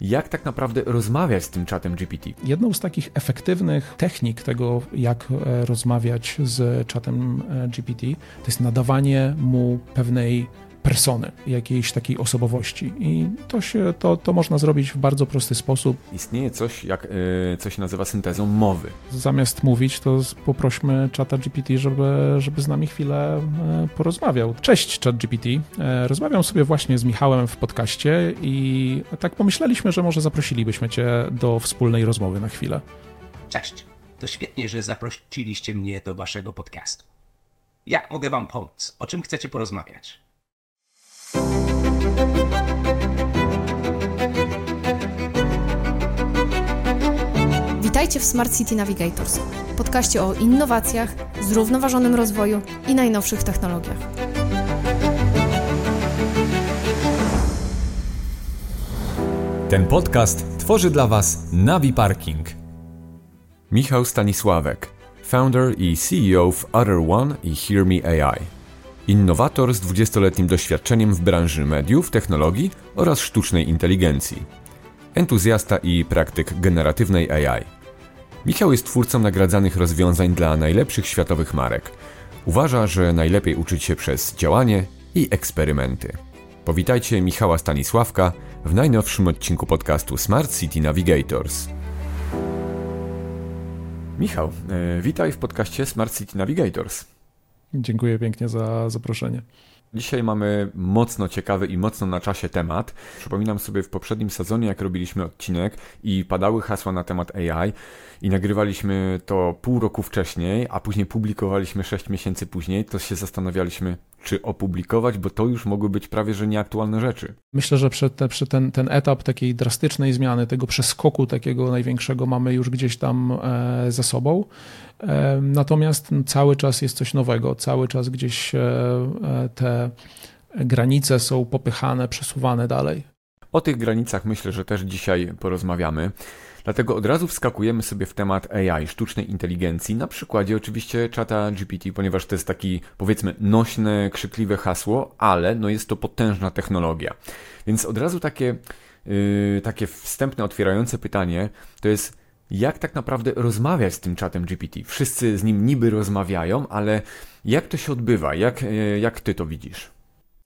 jak tak naprawdę rozmawiać z tym czatem GPT. Jedną z takich efektywnych technik tego, jak e, rozmawiać z czatem e, GPT, to jest nadawanie mu pewnej persony, jakiejś takiej osobowości. I to, się, to, to można zrobić w bardzo prosty sposób. Istnieje coś, jak, yy, co się nazywa syntezą mowy. Zamiast mówić, to poprośmy czata GPT, żeby, żeby z nami chwilę yy, porozmawiał. Cześć chat GPT. Yy, rozmawiam sobie właśnie z Michałem w podcaście i tak pomyśleliśmy, że może zaprosilibyśmy cię do wspólnej rozmowy na chwilę. Cześć. To świetnie, że zaprosiliście mnie do waszego podcastu. Jak mogę wam pomóc? O czym chcecie porozmawiać? Witajcie w Smart City Navigators, podcaście o innowacjach, zrównoważonym rozwoju i najnowszych technologiach. Ten podcast tworzy dla Was Navi Parking. Michał Stanisławek, founder i CEO w Other One i Hear Me AI. Innowator z 20-letnim doświadczeniem w branży mediów, technologii oraz sztucznej inteligencji. Entuzjasta i praktyk generatywnej AI. Michał jest twórcą nagradzanych rozwiązań dla najlepszych światowych marek. Uważa, że najlepiej uczyć się przez działanie i eksperymenty. Powitajcie Michała Stanisławka w najnowszym odcinku podcastu Smart City Navigators. Michał, e, witaj w podcaście Smart City Navigators. Dziękuję pięknie za zaproszenie. Dzisiaj mamy mocno ciekawy i mocno na czasie temat. Przypominam sobie w poprzednim sezonie, jak robiliśmy odcinek i padały hasła na temat AI i nagrywaliśmy to pół roku wcześniej, a później publikowaliśmy 6 miesięcy później, to się zastanawialiśmy, czy opublikować, bo to już mogły być prawie że nieaktualne rzeczy. Myślę, że przy, te, przy ten, ten etap takiej drastycznej zmiany, tego przeskoku takiego największego mamy już gdzieś tam e, za sobą. Natomiast cały czas jest coś nowego, cały czas gdzieś e, e te granice są popychane, przesuwane dalej. O tych granicach myślę, że też dzisiaj porozmawiamy. Dlatego od razu wskakujemy sobie w temat AI, sztucznej inteligencji, na przykładzie oczywiście czata GPT, ponieważ to jest taki powiedzmy nośne, krzykliwe hasło, ale no jest to potężna technologia. Więc od razu takie, yy, takie wstępne, otwierające pytanie to jest jak tak naprawdę rozmawiać z tym czatem GPT. Wszyscy z nim niby rozmawiają, ale jak to się odbywa? Jak, yy, jak ty to widzisz?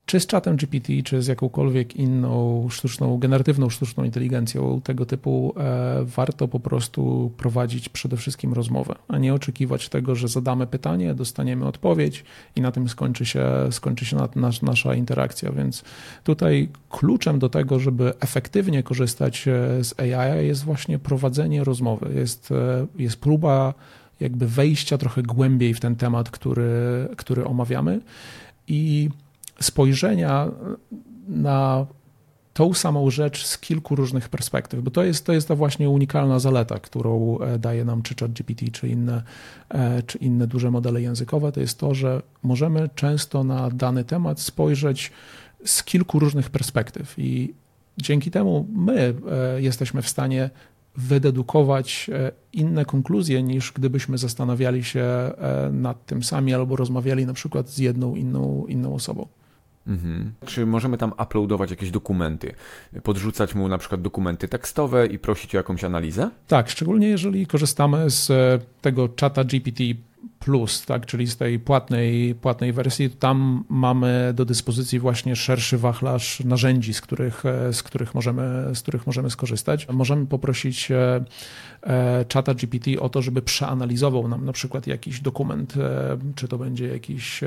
Czy z czatem GPT, czy z jakąkolwiek inną sztuczną, generatywną sztuczną inteligencją tego typu, e, warto po prostu prowadzić przede wszystkim rozmowę, a nie oczekiwać tego, że zadamy pytanie, dostaniemy odpowiedź i na tym skończy się, skończy się nas, nasza interakcja. Więc tutaj kluczem do tego, żeby efektywnie korzystać e, z AI jest właśnie prowadzenie rozmowy, jest, e, jest próba jakby wejścia trochę głębiej w ten temat, który, który omawiamy i spojrzenia na tą samą rzecz z kilku różnych perspektyw, bo to jest, to jest ta właśnie unikalna zaleta, którą e, daje nam czy ChatGPT, czy inne, e, czy inne duże modele językowe, to jest to, że możemy często na dany temat spojrzeć z kilku różnych perspektyw i dzięki temu my e, jesteśmy w stanie wydedukować inne konkluzje niż gdybyśmy zastanawiali się nad tym sami albo rozmawiali na przykład z jedną inną, inną osobą. Mhm. Czy możemy tam uploadować jakieś dokumenty? Podrzucać mu na przykład dokumenty tekstowe i prosić o jakąś analizę? Tak, szczególnie jeżeli korzystamy z tego czata GPT Plus, tak, czyli z tej płatnej, płatnej wersji, tam mamy do dyspozycji właśnie szerszy wachlarz narzędzi, z których, e, z których, możemy, z których możemy skorzystać. Możemy poprosić e, e, czata GPT o to, żeby przeanalizował nam na przykład jakiś dokument, czy to będzie jakiś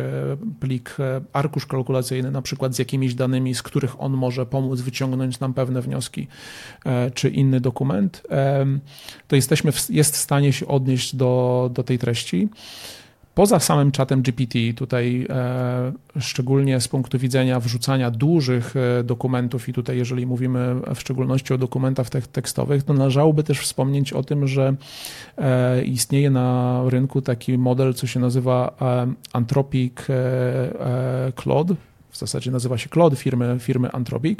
plik, arkusz kalkulacyjny, na przykład z jakimiś danymi, z których on może pomóc wyciągnąć nam pewne wnioski, czy inny dokument, to jesteśmy, w, jest w stanie się odnieść do, do tej treści. Poza samym czatem GPT, tutaj e, szczególnie z punktu widzenia wrzucania dużych e, dokumentów, i tutaj, jeżeli mówimy w szczególności o dokumentach tekstowych, to należałoby też wspomnieć o tym, że e, istnieje na rynku taki model, co się nazywa Anthropic Claude. W zasadzie nazywa się Claude firmy, firmy Anthropic.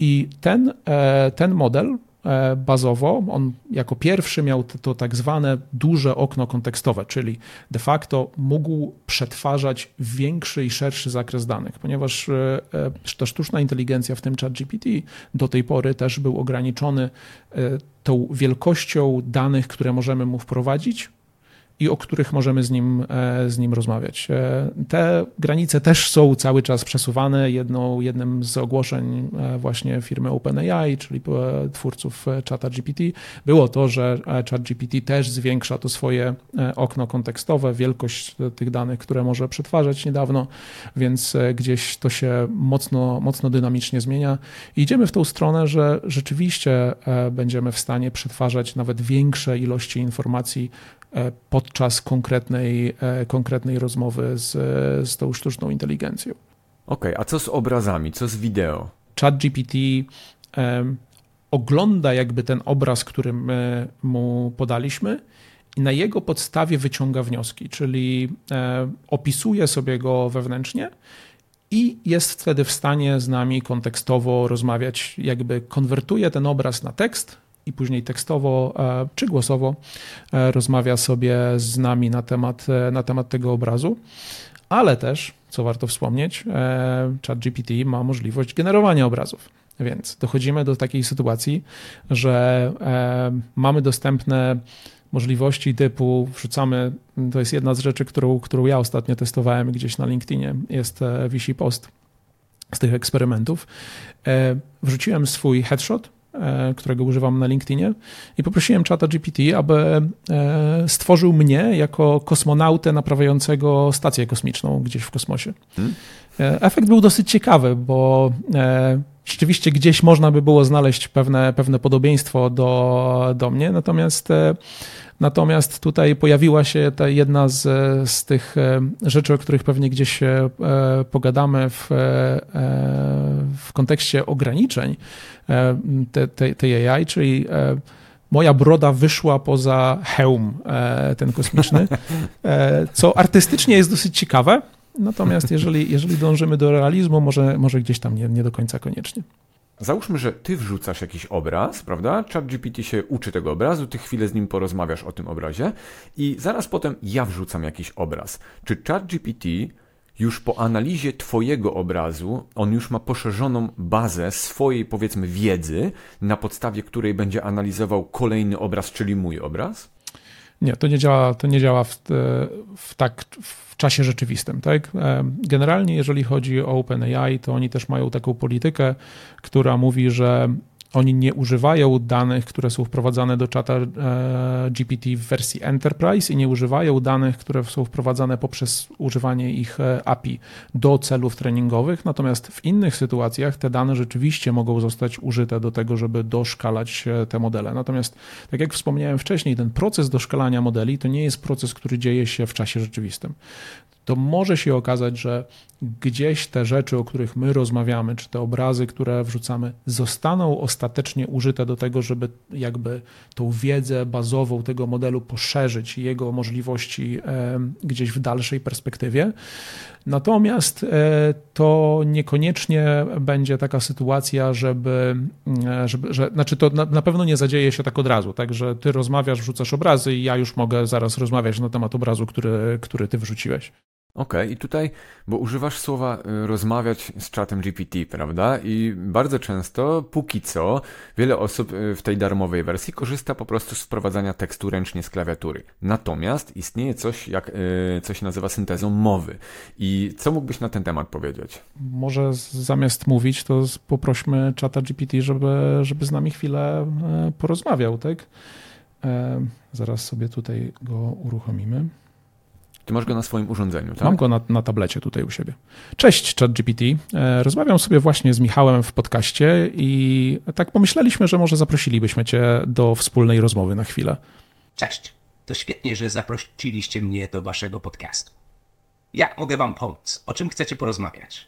I ten, ten model e, bazowo. On jako pierwszy miał to, tak zwane duże okno kontekstowe, czyli de facto mógł przetwarzać większy i szerszy zakres danych, ponieważ e, ta sztuczna inteligencja, w tym ChatGPT, do tej pory też był ograniczony tą wielkością danych, które możemy mu wprowadzić i o których możemy z nim, e, z nim rozmawiać. E, te granice też są cały czas przesuwane. Jedną, jednym z ogłoszeń e, właśnie firmy OpenAI, czyli twórców czata GPT, było to, że ChatGPT też zwiększa to swoje okno kontekstowe, wielkość tych danych, które może przetwarzać niedawno, więc gdzieś to się mocno, mocno dynamicznie zmienia. I idziemy w tą stronę, że rzeczywiście będziemy w stanie przetwarzać nawet większe ilości informacji podczas konkretnej, e, konkretnej rozmowy z, z tą sztuczną inteligencją. Okej, okay, a co z obrazami, co z wideo? ChatGPT um, ogląda jakby ten obraz, który my mu podaliśmy i na jego podstawie wyciąga wnioski, czyli e, opisuje sobie go wewnętrznie i jest wtedy w stanie z nami kontekstowo rozmawiać, jakby konwertuje ten obraz na tekst, i później tekstowo e, czy głosowo e, rozmawia sobie z nami na temat, e, na temat tego obrazu. Ale też, co warto wspomnieć, ChatGPT ma możliwość generowania obrazów. Więc dochodzimy do takiej sytuacji, że mamy dostępne możliwości typu wrzucamy, to jest jedna z rzeczy, którą, którą ja ostatnio testowałem gdzieś na LinkedInie, jest wisi post z tych eksperymentów. Wrzuciłem swój headshot, którego używam na LinkedInie i poprosiłem czata GPT, aby e, stworzył mnie jako kosmonautę naprawiającego stację kosmiczną gdzieś w kosmosie. Hmm? E, efekt był dosyć ciekawy, bo rzeczywiście gdzieś można by było znaleźć pewne, pewne podobieństwo do, do mnie, natomiast Natomiast tutaj pojawiła się ta jedna z, z tych e, rzeczy, o których pewnie gdzieś e, pogadamy w, e, w kontekście ograniczeń tej, tej AI, czyli moja broda wyszła poza hełm ten kosmiczny, co artystycznie jest dosyć ciekawe, natomiast jeżeli, jeżeli dążymy do realizmu, może, może gdzieś tam nie, nie do końca koniecznie. Załóżmy, że ty wrzucasz jakiś obraz, prawda? ChatGPT się uczy tego obrazu, ty chwilę z nim porozmawiasz o tym obrazie i zaraz potem ja wrzucam jakiś obraz. Czy ChatGPT już po analizie twojego obrazu, on już ma poszerzoną bazę swojej, powiedzmy, wiedzy, na podstawie której będzie analizował kolejny obraz, czyli mój obraz? Nie, to nie działa, to nie działa w, w tak w czasie rzeczywistym. Tak? E, generalnie, jeżeli chodzi o OpenAI, to oni też mają taką politykę, która mówi, że oni nie używają danych, które są wprowadzane do czata e, GPT w wersji Enterprise i nie używają danych, które są wprowadzane poprzez używanie ich e, API do celów treningowych. Natomiast w innych sytuacjach te dane rzeczywiście mogą zostać użyte do tego, żeby doszkalać e, te modele. Natomiast, tak jak wspomniałem wcześniej, ten proces doszkalania modeli to nie jest proces, który dzieje się w czasie rzeczywistym to może się okazać, że gdzieś te rzeczy, o których my rozmawiamy, czy te obrazy, które wrzucamy, zostaną ostatecznie użyte do tego, żeby jakby tą wiedzę bazową tego modelu poszerzyć i jego możliwości gdzieś w dalszej perspektywie. Natomiast e, to niekoniecznie będzie taka sytuacja, żeby, e, żeby że, znaczy to na, na pewno nie zadzieje się tak od razu, tak, że ty rozmawiasz, wrzucasz obrazy i ja już mogę zaraz rozmawiać na temat obrazu, który, który ty wrzuciłeś. Okej, okay, i tutaj, bo używasz słowa y, rozmawiać z czatem GPT, prawda? I bardzo często, póki co, wiele osób y, w tej darmowej wersji korzysta po prostu z wprowadzania tekstu ręcznie z klawiatury. Natomiast istnieje coś, jak y, coś nazywa syntezą mowy. I co mógłbyś na ten temat powiedzieć? Może zamiast mówić, to poprośmy czata GPT, żeby, żeby z nami chwilę porozmawiał, tak? E, zaraz sobie tutaj go uruchomimy. Ty masz go na swoim urządzeniu, tak? Mam go na, na tablecie tutaj u siebie. Cześć, ChatGPT. E, rozmawiam sobie właśnie z Michałem w podcaście i tak pomyśleliśmy, że może zaprosilibyśmy cię do wspólnej rozmowy na chwilę. Cześć. To świetnie, że zaprosiliście mnie do waszego podcastu. Jak mogę wam pomóc? O czym chcecie porozmawiać?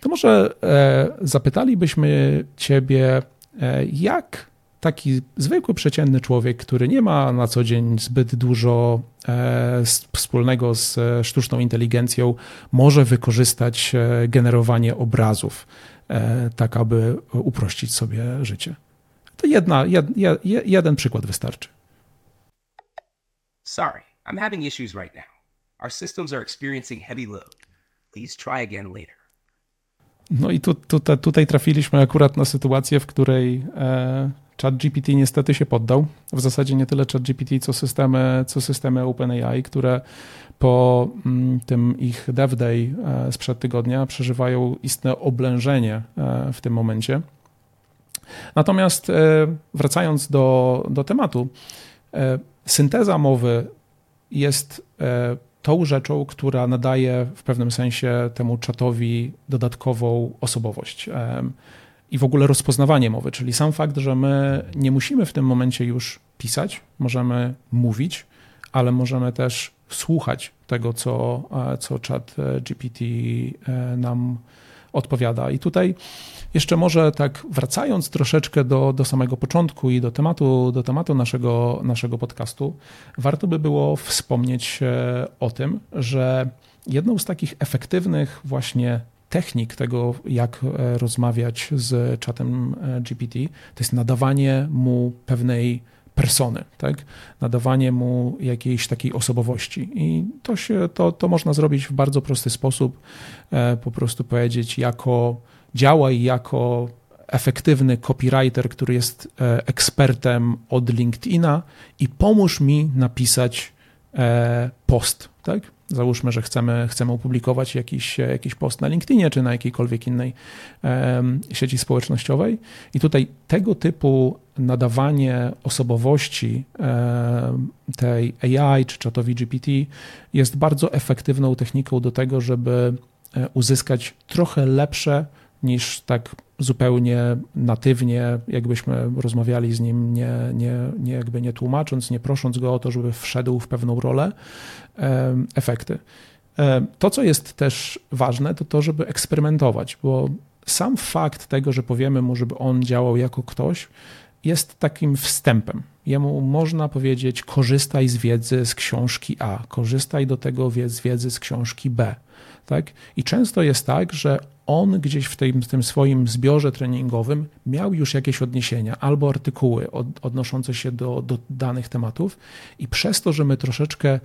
To może e, zapytalibyśmy ciebie, e, jak taki zwykły, przeciętny człowiek, który nie ma na co dzień zbyt dużo e, wspólnego z e, sztuczną inteligencją, może wykorzystać e, generowanie obrazów, tak aby uprościć sobie życie. To jedna, jed, jed, jeden przykład wystarczy. Sorry, I'm having issues right now. Our systems are experiencing heavy load. Please try again later. No i tu, tu, tutaj trafiliśmy akurat na sytuację, w której e, ChatGPT niestety się poddał. W zasadzie nie tyle ChatGPT, co systemy, co systemy OpenAI, które po mm, tym ich Dev Day e, sprzed tygodnia przeżywają istne oblężenie e, w tym momencie. Natomiast e, wracając do, do tematu, synteza mowy jest tą rzeczą, która nadaje w pewnym sensie temu czatowi dodatkową osobowość i w ogóle rozpoznawanie mowy, czyli sam fakt, że my nie musimy w tym momencie już pisać, możemy mówić, ale możemy też słuchać tego, co, e, co chat e, GPT e, nam odpowiada. I tutaj jeszcze może tak wracając troszeczkę do, do samego początku i do tematu, do tematu naszego, naszego podcastu, warto by było wspomnieć o tym, że jedną z takich efektywnych właśnie technik tego, jak rozmawiać z czatem GPT, to jest nadawanie mu pewnej persony, tak? nadawanie mu jakiejś takiej osobowości. I to, się, to, to można zrobić w bardzo prosty sposób, e, po prostu powiedzieć, jako działaj jako efektywny copywriter, który jest e, ekspertem od LinkedIna i pomóż mi napisać post, tak? Załóżmy, że chcemy, chcemy opublikować jakiś, jakiś post na LinkedInie czy na jakiejkolwiek innej sieci społecznościowej. I tutaj tego typu nadawanie osobowości tej AI czy czatowi GPT jest bardzo efektywną techniką do tego, żeby e, uzyskać trochę lepsze niż tak zupełnie natywnie, jakbyśmy rozmawiali z nim, nie, nie, nie, jakby nie tłumacząc, nie prosząc go o to, żeby wszedł w pewną rolę, efekty. To, co jest też ważne, to to, żeby eksperymentować, bo sam fakt tego, że powiemy mu, żeby on działał jako ktoś, jest takim wstępem. Jemu można powiedzieć: korzystaj z wiedzy z książki A, korzystaj do tego z wiedzy z książki B. Tak? I często jest tak, że on gdzieś w tym, tym swoim zbiorze treningowym miał już jakieś odniesienia albo artykuły od, odnoszące się do, do danych tematów, i przez to, że my troszeczkę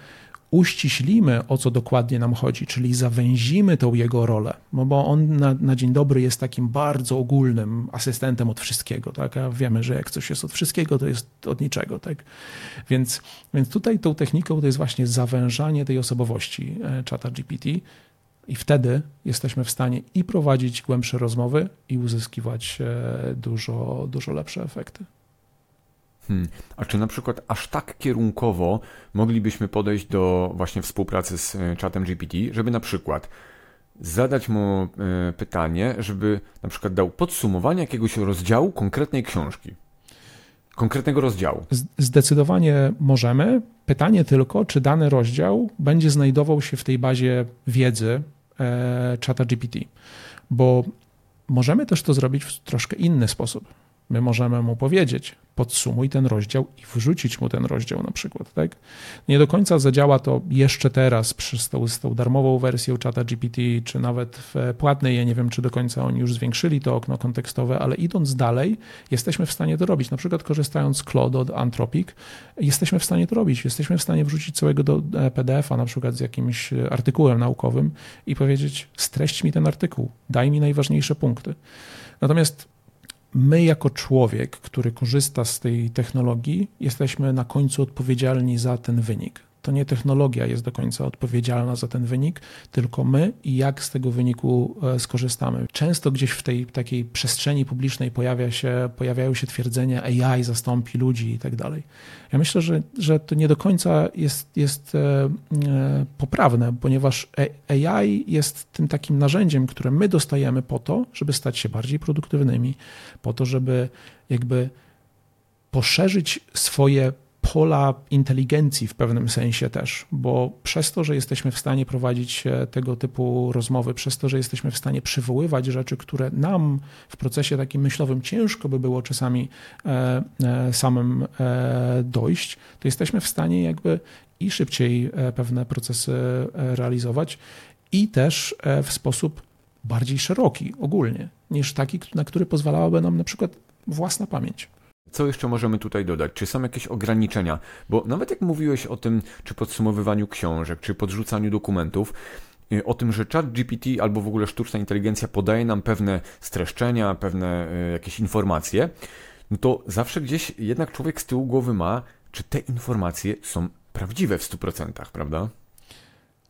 uściślimy, o co dokładnie nam chodzi, czyli zawęzimy tą jego rolę, no bo on na, na, dzień dobry jest takim bardzo ogólnym asystentem od wszystkiego, tak? A wiemy, że jak coś jest od wszystkiego, to jest od niczego, tak? Więc, więc tutaj tą techniką to jest właśnie zawężanie tej osobowości e, czata GPT, i wtedy jesteśmy w stanie i prowadzić głębsze rozmowy, i uzyskiwać e, dużo, dużo lepsze efekty. Hmm. A czy na przykład aż tak kierunkowo moglibyśmy podejść do właśnie współpracy z e, czatem GPT, żeby na przykład zadać mu e, pytanie, żeby na przykład dał podsumowanie jakiegoś rozdziału konkretnej książki? Konkretnego rozdziału. Zdecydowanie możemy. Pytanie tylko, czy dany rozdział będzie znajdował się w tej bazie wiedzy e, czata GPT, bo możemy też to zrobić w troszkę inny sposób. My możemy mu powiedzieć, podsumuj ten rozdział i wrzucić mu ten rozdział na przykład. Tak? Nie do końca zadziała to jeszcze teraz z tą, z tą darmową wersją czata GPT, czy nawet w płatnej. Ja nie wiem, czy do końca oni już zwiększyli to okno kontekstowe, ale idąc dalej, jesteśmy w stanie to robić. Na przykład korzystając z Claude od Anthropic, jesteśmy w stanie to robić. Jesteśmy w stanie wrzucić całego do e, PDF-a, na przykład z jakimś artykułem naukowym i powiedzieć, streść mi ten artykuł, daj mi najważniejsze punkty. Natomiast my, jako człowiek, który korzysta z tej technologii, jesteśmy na końcu odpowiedzialni za ten wynik to nie technologia jest do końca odpowiedzialna za ten wynik, tylko my i jak z tego wyniku e, skorzystamy. Często gdzieś w tej takiej przestrzeni publicznej pojawia się, pojawiają się twierdzenia AI zastąpi ludzi i tak dalej. Ja myślę, że, że to nie do końca jest, jest e, e, poprawne, ponieważ AI jest tym takim narzędziem, które my dostajemy po to, żeby stać się bardziej produktywnymi, po to, żeby jakby poszerzyć swoje pola inteligencji w pewnym sensie też, bo przez to, że jesteśmy w stanie prowadzić e, tego typu rozmowy, przez to, że jesteśmy w stanie przywoływać rzeczy, które nam w procesie takim myślowym ciężko by było czasami e, e, samym dojść, to jesteśmy w stanie jakby i szybciej pewne procesy realizować i też w sposób bardziej szeroki ogólnie niż taki, na który pozwalałaby nam na przykład własna pamięć. Co jeszcze możemy tutaj dodać? Czy są jakieś ograniczenia? Bo nawet jak mówiłeś o tym, czy podsumowywaniu książek, czy podrzucaniu dokumentów, y, o tym, że chat GPT albo w ogóle sztuczna inteligencja podaje nam pewne streszczenia, pewne y, jakieś informacje, no to zawsze gdzieś jednak człowiek z tyłu głowy ma, czy te informacje są prawdziwe w 100%, prawda?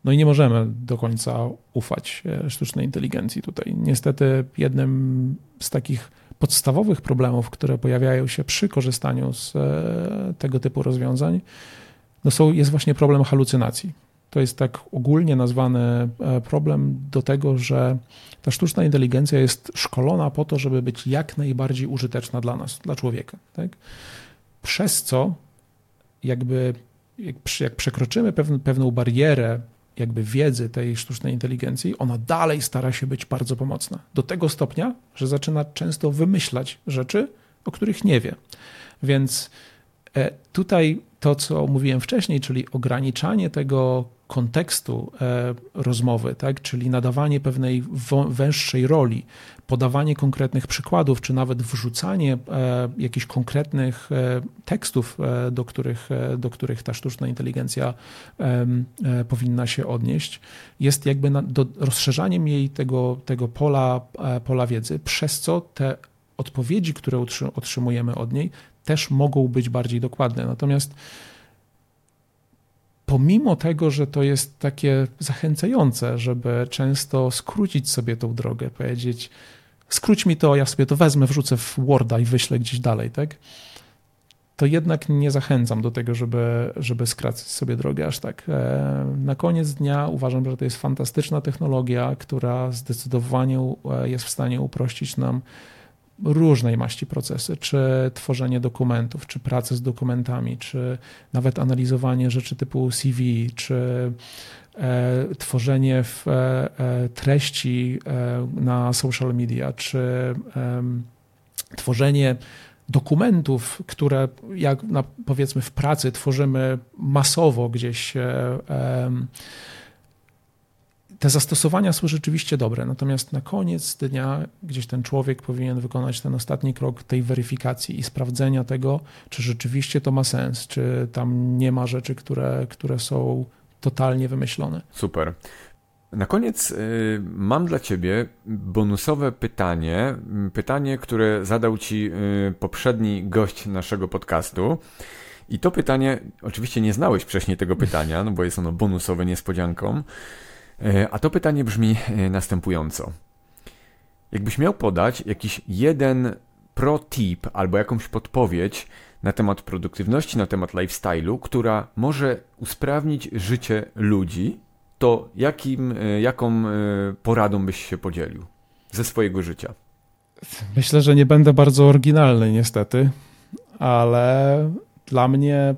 No i nie możemy do końca ufać e, sztucznej inteligencji tutaj. Niestety jednym z takich podstawowych problemów, które pojawiają się przy korzystaniu z e, tego typu rozwiązań, no są, jest właśnie problem halucynacji. To jest tak ogólnie nazwany e, problem do tego, że ta sztuczna inteligencja jest szkolona po to, żeby być jak najbardziej użyteczna dla nas, dla człowieka. Tak? Przez co jakby jak, przekroczymy pewną barierę jakby wiedzy tej sztucznej inteligencji, ona dalej stara się być bardzo pomocna. Do tego stopnia, że zaczyna często wymyślać rzeczy, o których nie wie. Więc e, tutaj to, co mówiłem wcześniej, czyli ograniczanie tego kontekstu e, rozmowy, tak? czyli nadawanie pewnej węższej roli, podawanie konkretnych przykładów, czy nawet wrzucanie e, jakichś konkretnych e, tekstów, do których, do których ta sztuczna inteligencja powinna się odnieść, jest jakby rozszerzaniem jej tego, tego pola, pola wiedzy, przez co te odpowiedzi, które otrzymujemy od niej, też mogą być bardziej dokładne. Natomiast pomimo tego, że to jest takie zachęcające, żeby często skrócić sobie tą drogę, powiedzieć, skróć mi to, ja sobie to wezmę, wrzucę w Worda i wyślę gdzieś dalej, tak? To jednak nie zachęcam do tego, żeby, żeby skracać sobie drogę aż tak. E, na koniec dnia uważam, że to jest fantastyczna technologia, która zdecydowanie e, jest w stanie uprościć nam różnej maści procesy, czy tworzenie dokumentów, czy pracę z dokumentami, czy nawet analizowanie rzeczy typu CV, czy e, tworzenie w, e, e treści e, na social media, czy tworzenie dokumentów, które jak na, powiedzmy w pracy tworzymy masowo gdzieś te zastosowania są rzeczywiście dobre, natomiast na koniec dnia gdzieś ten człowiek powinien wykonać ten ostatni krok tej weryfikacji i sprawdzenia tego, czy rzeczywiście to ma sens, czy tam nie ma rzeczy, które, które są totalnie wymyślone. Super. Na koniec y, mam dla Ciebie bonusowe pytanie. Pytanie, które zadał Ci y, poprzedni gość naszego podcastu. I to pytanie, oczywiście nie znałeś wcześniej tego pytania, no bo jest ono bonusowe niespodzianką. E, a to pytanie brzmi e, następująco. Jakbyś miał podać jakiś jeden pro tip albo jakąś podpowiedź na temat produktywności, na temat lifestyle'u, która może usprawnić życie ludzi, to jakim, e, jaką poradą byś się podzielił ze swojego życia? Myślę, że nie będę bardzo oryginalny niestety, ale dla mnie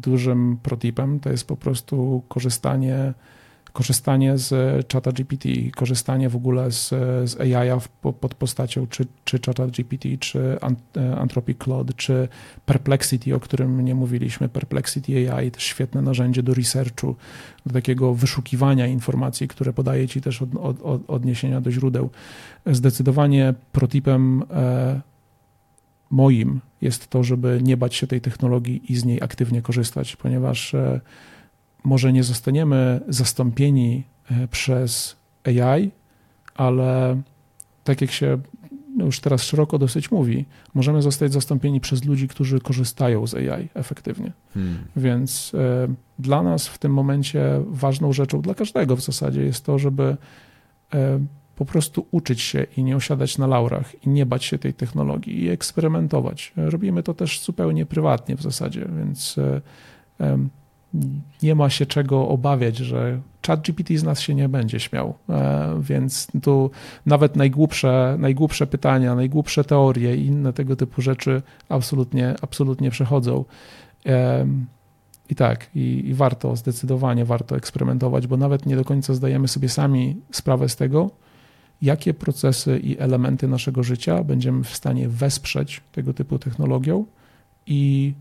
dużym protipem to jest po prostu korzystanie korzystanie z czata GPT, korzystanie w ogóle z, z AI pod postacią czy, czy czata GPT, czy Anthropic Claude, czy Perplexity, o którym nie mówiliśmy. Perplexity AI to świetne narzędzie do researchu, do takiego wyszukiwania informacji, które podaje ci też od, od, od odniesienia do źródeł. Zdecydowanie protipem e, moim jest to, żeby nie bać się tej technologii i z niej aktywnie korzystać, ponieważ e, może nie zostaniemy zastąpieni e, przez AI, ale tak jak się no już teraz szeroko dosyć mówi, możemy zostać zastąpieni przez ludzi, którzy korzystają z AI efektywnie. Hmm. Więc y, dla nas w tym momencie ważną rzeczą, dla każdego w zasadzie, jest to, żeby y, po prostu uczyć się i nie osiadać na laurach i nie bać się tej technologii i eksperymentować. Robimy to też zupełnie prywatnie w zasadzie, więc y, nie ma się czego obawiać, że chat GPT z nas się nie będzie śmiał. E, więc tu nawet najgłupsze, najgłupsze pytania, najgłupsze teorie i inne tego typu rzeczy absolutnie, absolutnie przechodzą. I tak, i, i warto, zdecydowanie warto eksperymentować, bo nawet nie do końca zdajemy sobie sami sprawę z tego, jakie procesy i elementy naszego życia będziemy w stanie wesprzeć tego typu technologią i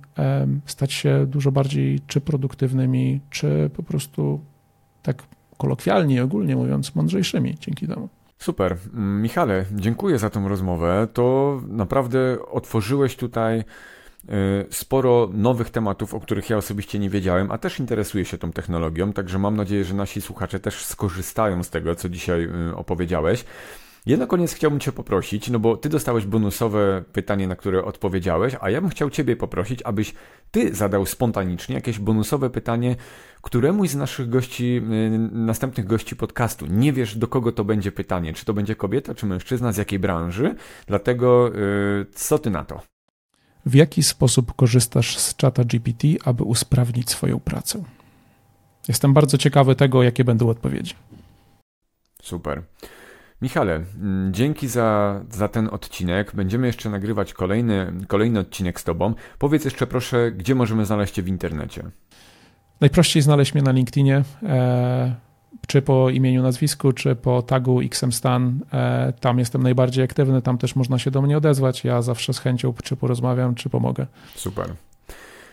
stać się dużo bardziej czy produktywnymi, czy po prostu tak kolokwialnie, ogólnie mówiąc, mądrzejszymi dzięki temu. Super. Michale, dziękuję za tą rozmowę. To naprawdę otworzyłeś tutaj Y, sporo nowych tematów, o których ja osobiście nie wiedziałem, a też interesuję się tą technologią, także mam nadzieję, że nasi słuchacze też skorzystają z tego, co dzisiaj y, opowiedziałeś. Ja na koniec chciałbym Cię poprosić, no bo Ty dostałeś bonusowe pytanie, na które odpowiedziałeś, a ja bym chciał Ciebie poprosić, abyś Ty zadał spontanicznie jakieś bonusowe pytanie któremuś z naszych gości, y, następnych gości podcastu. Nie wiesz, do kogo to będzie pytanie, czy to będzie kobieta, czy mężczyzna, z jakiej branży, dlatego co Ty na to? w jaki sposób korzystasz z czata GPT, aby usprawnić swoją pracę. Jestem bardzo ciekawy tego, jakie będą odpowiedzi. Super. Michale, mm, dzięki za, za ten odcinek. Będziemy jeszcze nagrywać kolejny, kolejny odcinek z Tobą. Powiedz jeszcze proszę, gdzie możemy znaleźć Cię w internecie? Najprościej znaleźć mnie na LinkedInie. E, czy po imieniu, nazwisku, czy po tagu XMStan. E, tam jestem najbardziej aktywny, tam też można się do mnie odezwać. Ja zawsze z chęcią czy porozmawiam, czy pomogę. Super.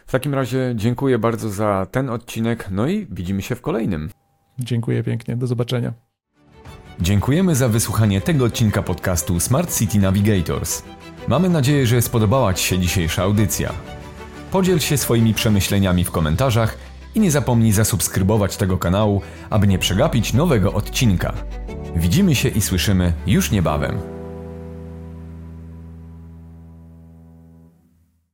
W takim razie dziękuję bardzo za ten odcinek, no i widzimy się w kolejnym. Dziękuję pięknie, do zobaczenia. Dziękujemy za wysłuchanie tego odcinka podcastu Smart City Navigators. Mamy nadzieję, że spodobała Ci się dzisiejsza audycja. Podziel się swoimi przemyśleniami w komentarzach i nie zapomnij zasubskrybować tego kanału, aby nie przegapić nowego odcinka. Widzimy się i słyszymy już niebawem.